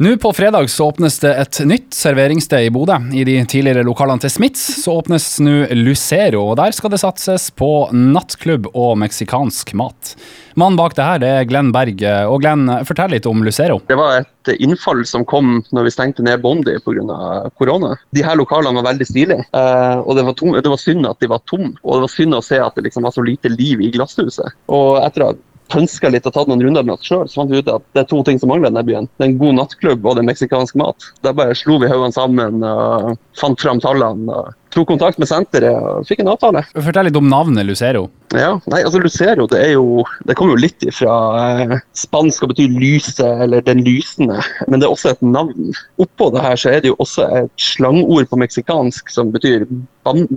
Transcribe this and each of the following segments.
Nå på fredag så åpnes det et nytt serveringssted i Bodø. I de tidligere lokalene til Smiths så åpnes nå Lucero, og der skal det satses på nattklubb og meksikansk mat. Mannen bak det her det er Glenn Berg. Og Glenn, fortell litt om Lucero. Det var et innfall som kom når vi stengte ned Bondi pga. korona. De her lokalene var veldig stilige, eh, og det var, tom, det var synd at de var tomme. Og det var synd å se at det liksom var så lite liv i glasshuset. Og etter at pønska litt og tatt noen runder med oss sjøl, så fant vi ut at det er to ting som mangler i denne byen. Det er en god nattklubb og det er meksikansk mat. Da bare slo vi haugene sammen og fant fram tallene. og tok kontakt med senteret og fikk en avtale. Fortell litt om navnet Lucero. Ja, nei, altså Lucero det er jo, det kommer jo litt fra eh, spansk og betyr lyse eller den lysende, men det er også et navn. Oppå det her så er det jo også et slangord på meksikansk som betyr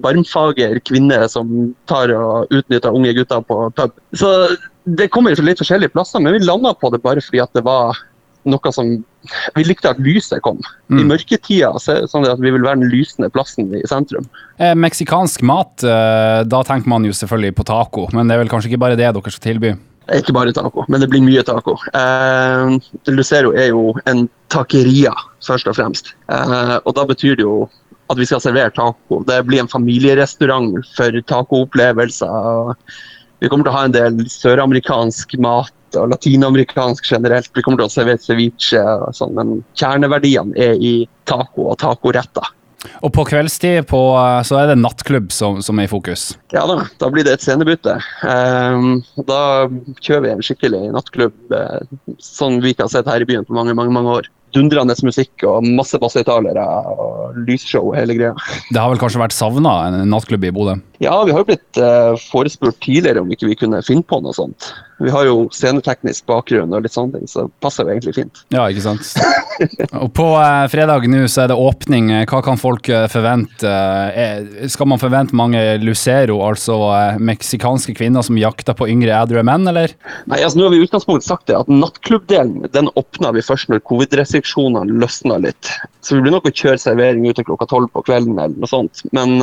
barmfager kvinne som tar og utnytter unge gutter på pub. Så det kommer fra litt forskjellige plasser, men vi landa på det bare fordi at det var noe som Vi likte at lyset kom. Mm. I mørketida sånn at vi vil være den lysende plassen i sentrum. Eh, meksikansk mat, eh, da tenker man jo selvfølgelig på taco, men det er vel kanskje ikke bare det dere skal tilby? Ikke bare taco, men det blir mye taco. Eh, Lucero er jo en takeria, først og fremst. Eh, og da betyr det jo at vi skal servere taco. Det blir en familierestaurant for tacoopplevelser. Vi kommer til å ha en del søramerikansk mat og latinamerikansk generelt. Vi kommer til å servere ceviche og sånn, men kjerneverdiene er i taco og tacoretter. Og på kveldstid på, så er det nattklubb som, som, er i fokus? Ja da, da blir det et scenebytte. Um, da kjører vi en skikkelig nattklubb, uh, sånn vi ikke har sett her i byen på mange, mange, mange år dundrende musikk og masse bassgitarere og lysshow og hele greia. Det har vel kanskje vært savna en nattklubb i Bodø? Ja, vi har jo blitt eh, forespurt tidligere om ikke vi kunne finne på noe sånt. Vi har jo sceneteknisk bakgrunn og litt sånne ting, så det passer jo egentlig fint. Ja, ikke sant. og på eh, fredag nå så er det åpning. Hva kan folk eh, forvente? Uh, skal man forvente mange Lucero, altså meksikanske kvinner som jakter på yngre edru menn, eller? Nei, altså nå har vi i utgangspunktet sagt det, at nattklubbdelen den åpner vi først når covid-restriksjonene løsner litt. Så vi blir nok å kjøre servering ute klokka tolv på kvelden eller noe sånt. Men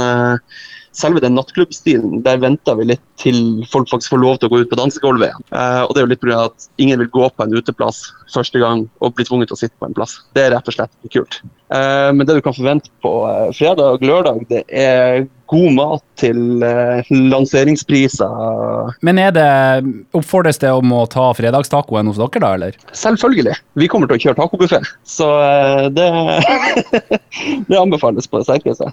selve den nattklubbstilen, der venter vi litt til folk faktisk får lov til å gå ut på dansegulvet igjen. Eh, og det er jo litt pga. at ingen vil gå på en uteplass første gang og bli tvunget til å sitte på en plass. Det er rett og slett kult. Eh, men det du kan forvente på eh, fredag og lørdag, det er god mat til eh, lanseringspriser. Men er det, oppfordres det om å ta fredagstacoen hos dere, da, eller? Selvfølgelig. Vi kommer til å kjøre tacobuffé. Så eh, det, det anbefales på det sterkeste.